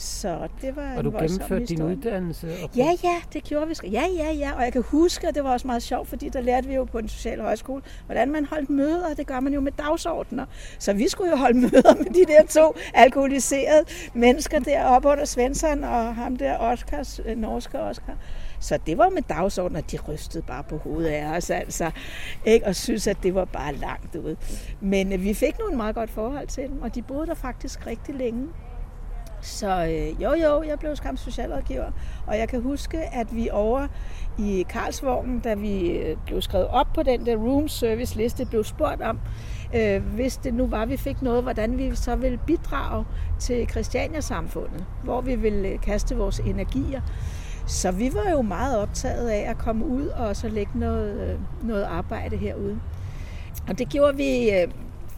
Så det var Og du gennemførte din uddannelse? Og ja, ja, det gjorde vi. Ja, ja, ja. Og jeg kan huske, at det var også meget sjovt, fordi der lærte vi jo på en social højskole, hvordan man holdt møder. Det gør man jo med dagsordner. Så vi skulle jo holde møder med de der to alkoholiserede mennesker deroppe under Svensson og ham der Oscars, øh, norske Oscar. Så det var med dagsordner, de rystede bare på hovedet af os, altså, ikke? og synes, at det var bare langt ud. Men øh, vi fik nogle meget godt forhold til dem, og de boede der faktisk rigtig længe. Så øh, jo, jo, jeg blev skam socialrådgiver, og jeg kan huske, at vi over i Karlsvognen, da vi øh, blev skrevet op på den der room service liste, blev spurgt om, øh, hvis det nu var, vi fik noget, hvordan vi så ville bidrage til Christiania-samfundet, hvor vi ville øh, kaste vores energier. Så vi var jo meget optaget af at komme ud og så lægge noget, øh, noget arbejde herude. Og det gjorde vi øh,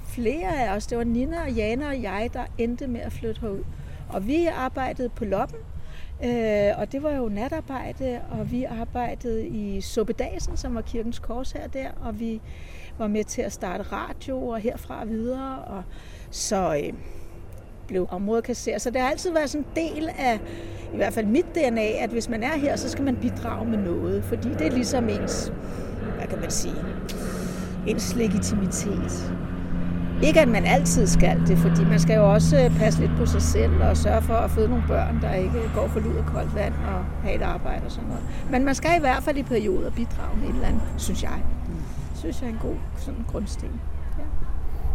flere af os. Det var Nina og Jana og jeg, der endte med at flytte herud. Og vi arbejdede på loppen, øh, og det var jo natarbejde, og vi arbejdede i Suppedasen, som var kirkens kors her der, og vi var med til at starte radio og herfra og videre, og så øh, blev områdekasser. Så det har altid været sådan en del af, i hvert fald mit DNA, at hvis man er her, så skal man bidrage med noget, fordi det er ligesom ens, hvad kan man sige, ens legitimitet. Ikke at man altid skal det, fordi man skal jo også passe lidt på sig selv og sørge for at føde nogle børn, der ikke går for lud og koldt vand og have et arbejde og sådan noget. Men man skal i hvert fald i perioder bidrage med et eller andet, synes jeg. Synes jeg er en god sådan grundsten. Ja.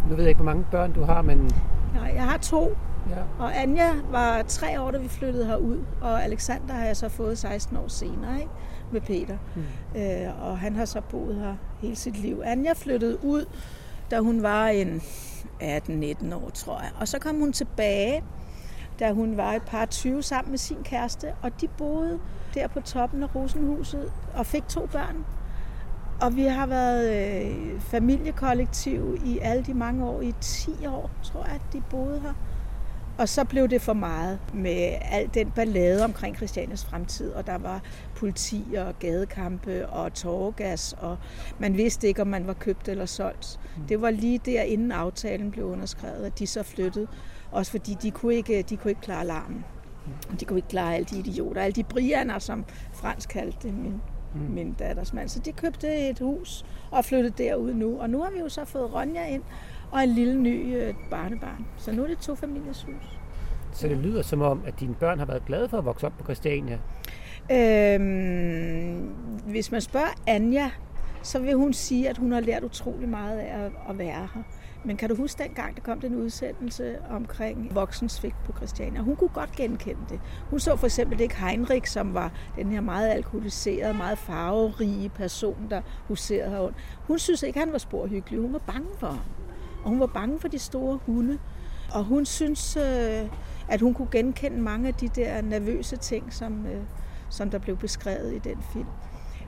Nu ved jeg ikke, hvor mange børn du har, men... Nej, jeg har to. Ja. Og Anja var tre år, da vi flyttede herud, og Alexander har jeg så fået 16 år senere ikke? med Peter. Mm. Øh, og han har så boet her hele sit liv. Anja flyttede ud, da hun var en 18-19 år, tror jeg. Og så kom hun tilbage, da hun var et par 20 sammen med sin kæreste, og de boede der på toppen af Rosenhuset og fik to børn. Og vi har været øh, familiekollektiv i alle de mange år, i 10 år, tror jeg, at de boede her. Og så blev det for meget med al den ballade omkring Christianias fremtid, og der var politi og gadekampe og tårgas, og man vidste ikke, om man var købt eller solgt. Det var lige der, inden aftalen blev underskrevet, at de så flyttede, også fordi de kunne ikke, de kunne ikke klare alarmen. De kunne ikke klare alle de idioter, alle de brianer, som Frans kaldte min, min datters mand. Så de købte et hus og flyttede derud nu. Og nu har vi jo så fået Ronja ind, og en lille ny øh, barnebarn. Så nu er det to familiers hus. Så det lyder som om, at dine børn har været glade for at vokse op på Christiania. Øhm, hvis man spørger Anja, så vil hun sige, at hun har lært utrolig meget af at, at være her. Men kan du huske dengang, der kom den udsendelse omkring voksensvigt på Christiania? Hun kunne godt genkende det. Hun så for eksempel ikke Heinrich, som var den her meget alkoholiserede, meget farverige person, der huserede herunder. Hun synes ikke, han var spor hyggelig. Hun var bange for ham. Og hun var bange for de store hunde. Og hun synes, øh, at hun kunne genkende mange af de der nervøse ting, som, øh, som der blev beskrevet i den film.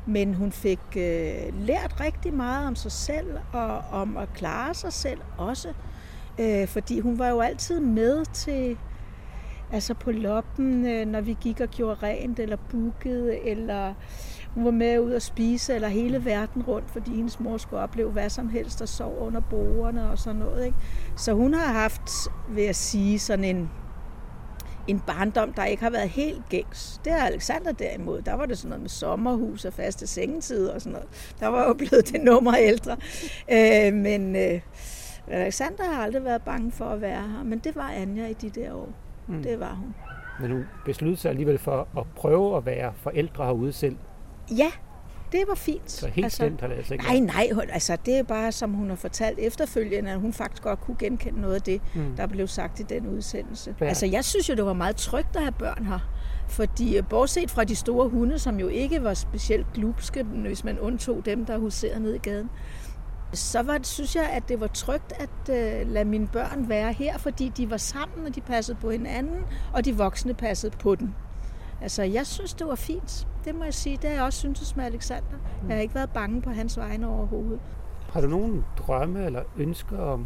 Men hun fik øh, lært rigtig meget om sig selv og om at klare sig selv også. Øh, fordi hun var jo altid med til, altså på loppen, øh, når vi gik og gjorde rent eller bookede, eller hun var med ud at spise, eller hele verden rundt, fordi hendes mor skulle opleve hvad som helst og sov under bordene og sådan noget. Ikke? Så hun har haft, vil jeg sige, sådan en, en barndom, der ikke har været helt gængs. Det har Alexander derimod. Der var det sådan noget med sommerhus og faste sengetider og sådan noget. Der var jo blevet det nummer ældre. Øh, men øh, Alexander har aldrig været bange for at være her, men det var Anja i de der år. Mm. Det var hun. Men hun besluttede sig alligevel for at prøve at være forældre herude selv. Ja, det var fint. Så helt altså, slemt har det altså ikke Nej, nej, hun- altså det er bare, som hun har fortalt efterfølgende, at hun faktisk godt kunne genkende noget af det, mm. der blev sagt i den udsendelse. Ja. Ja. Altså jeg synes jo, det var meget trygt at have børn her. Fordi øh, bortset fra de store hunde, som jo ikke var specielt glupske, hvis man undtog dem, der huserede ned i gaden, så var, synes jeg, at det var trygt at øh, lade mine børn være her, fordi de var sammen, og de passede på hinanden, og de voksne passede på dem. Altså, jeg synes, det var fint. Det må jeg sige. Det har jeg også syntes med Alexander. Jeg har ikke været bange på hans vegne overhovedet. Har du nogen drømme eller ønsker om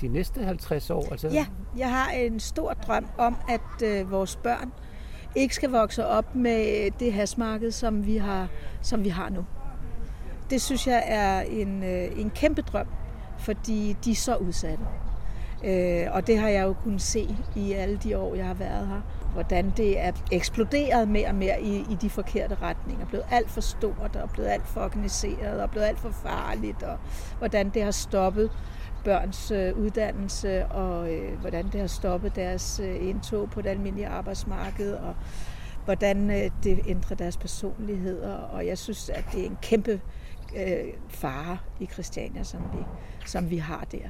de næste 50 år? Altså, Ja, jeg har en stor drøm om, at øh, vores børn ikke skal vokse op med det hasmarked, som vi har, som vi har nu. Det synes jeg er en, øh, en kæmpe drøm, fordi de er så udsatte. Øh, og det har jeg jo kunnet se i alle de år, jeg har været her. Hvordan det er eksploderet mere og mere i, i de forkerte retninger. Blevet alt for stort og blevet alt for organiseret og blevet alt for farligt. Og hvordan det har stoppet børns øh, uddannelse og øh, hvordan det har stoppet deres øh, indtog på det almindelige arbejdsmarked og hvordan øh, det ændrer deres personligheder. Og jeg synes, at det er en kæmpe øh, fare i Christiania, som vi, som vi har der.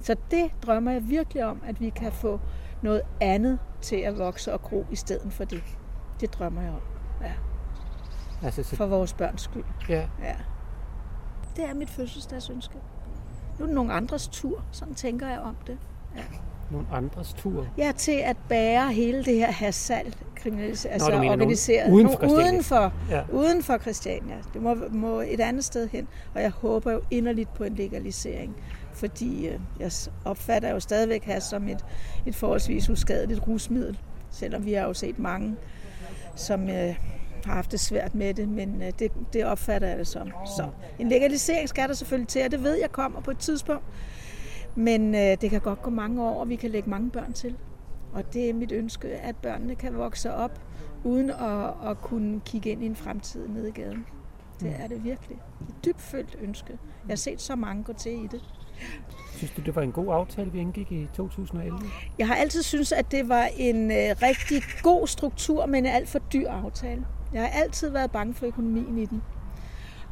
Så det drømmer jeg virkelig om, at vi kan få noget andet til at vokse og gro i stedet for det. Det drømmer jeg om, ja. altså, så, For vores børns skyld, ja. ja. Det er mit fødselsdagsønske. Nu er det nogle andres tur, sådan tænker jeg om det. Ja. nogle andres tur? Ja, til at bære hele det her hassalg, altså Nå, du mener organiseret. uden for Christiania? uden for, Ja. uden for Christiania. Det må, må et andet sted hen. Og jeg håber jo inderligt på en legalisering. Fordi øh, jeg opfatter jo stadigvæk has som et, et forholdsvis uskadeligt rusmiddel. Selvom vi har jo set mange, som øh, har haft det svært med det. Men øh, det, det opfatter jeg det som. Så en legalisering skal der selvfølgelig til, og det ved jeg kommer på et tidspunkt. Men øh, det kan godt gå mange år, og vi kan lægge mange børn til. Og det er mit ønske, at børnene kan vokse op, uden at, at kunne kigge ind i en fremtid nede i gaden. Det er det virkelig. Et dybfølt ønske. Jeg har set så mange gå til i det. Synes du, det var en god aftale, vi indgik i 2011? Jeg har altid synes at det var en øh, rigtig god struktur, men en alt for dyr aftale. Jeg har altid været bange for økonomien i den.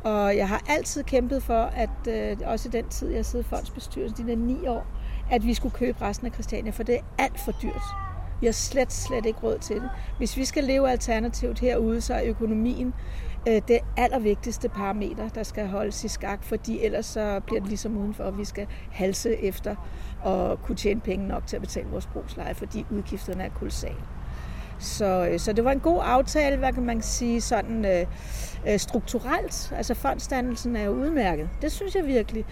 Og jeg har altid kæmpet for, at øh, også i den tid, jeg sidder i fondsbestyrelsen, de der ni år, at vi skulle købe resten af Christiania, for det er alt for dyrt. Vi har slet, slet ikke råd til det. Hvis vi skal leve alternativt herude, så er økonomien Øh, det allervigtigste parameter, der skal holdes i skak, fordi ellers så bliver det ligesom udenfor, at vi skal halse efter og kunne tjene penge nok til at betale vores brugsleje, fordi udgifterne er kolossale. Så, øh, så det var en god aftale, hvad kan man sige, sådan øh, øh, strukturelt. Altså fondsdannelsen er jo udmærket. Det synes jeg virkelig.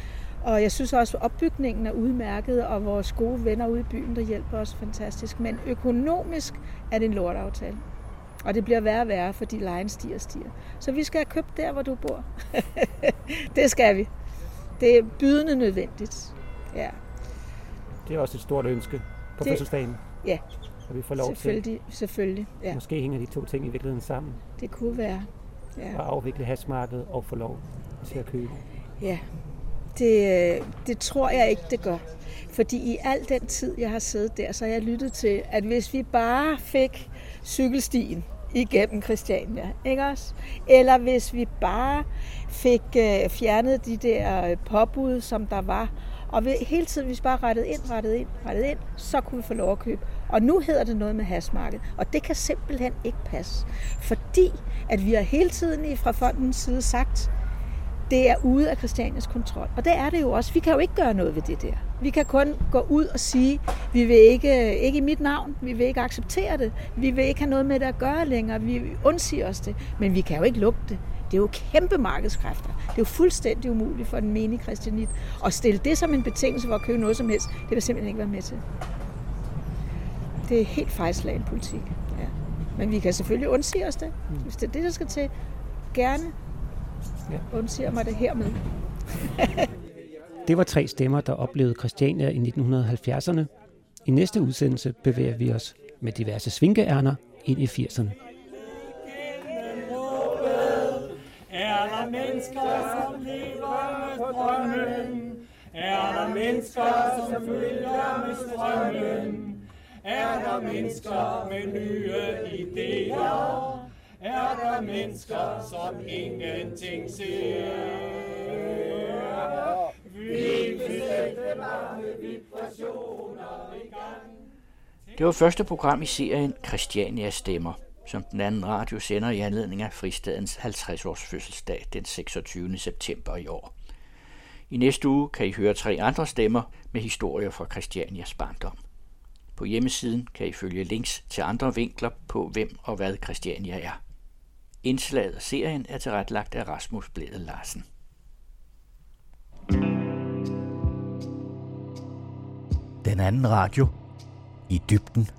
Og jeg synes også, at opbygningen er udmærket, og vores gode venner ude i byen, der hjælper os fantastisk. Men økonomisk er det en lortaftale. Og det bliver værre og værre, fordi lejen stiger og stiger. Så vi skal have købt der, hvor du bor. det skal vi. Det er bydende nødvendigt. Ja, Det er også et stort ønske på Det- fødselsdagen, ja at vi får lov til. selvfølgelig. selvfølgelig. Ja, Måske hænger de to ting i virkeligheden sammen. det kunne være. Ja. At afvikle hasmarkedet og få lov til at købe. Ja, det, øh, det tror jeg ikke, det gør. Fordi i al den tid, jeg har siddet der, så har jeg lyttet til, at hvis vi bare fik cykelstien igennem Christiania, ikke også? Eller hvis vi bare fik øh, fjernet de der øh, påbud, som der var, og vi, hele tiden, hvis vi bare rettede ind, rettede ind, rettede ind, så kunne vi få lov at købe. Og nu hedder det noget med hasmarked, og det kan simpelthen ikke passe. Fordi at vi har hele tiden fra fondens side sagt, det er ude af Christianias kontrol. Og det er det jo også. Vi kan jo ikke gøre noget ved det der. Vi kan kun gå ud og sige, vi vil ikke, ikke i mit navn, vi vil ikke acceptere det, vi vil ikke have noget med det at gøre længere, vi undsiger os det, men vi kan jo ikke lukke det. Det er jo kæmpe markedskræfter. Det er jo fuldstændig umuligt for en menige kristianit. at stille det som en betingelse for at købe noget som helst. Det vil simpelthen ikke være med til. Det er helt fejlslagen politik. Ja. Men vi kan selvfølgelig undsige os det, hvis det er det, der skal til. Gerne Ja. undsiger mig det hermed. Det var tre stemmer, der oplevede Christiania i 1970'erne. I næste udsendelse bevæger vi os med diverse svinkeærner ind i 80'erne. Er der mennesker, som lever med drømmen? Er der mennesker, som følger med strømmen? Er der mennesker med nye idéer? Er der mennesker, som ingenting ser? Vi vil sætte mange vibrationer i gang. Det var første program i serien Christiania Stemmer, som den anden radio sender i anledning af Fristadens 50-års fødselsdag den 26. september i år. I næste uge kan I høre tre andre stemmer med historier fra Christianias barndom. På hjemmesiden kan I følge links til andre vinkler på, hvem og hvad Christiania er. Indslaget af serien er tilrettelagt af Rasmus Blæde Larsen. Den anden radio. I dybden,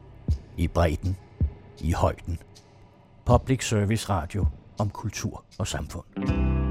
i bredden, i højden. Public Service Radio om kultur og samfund.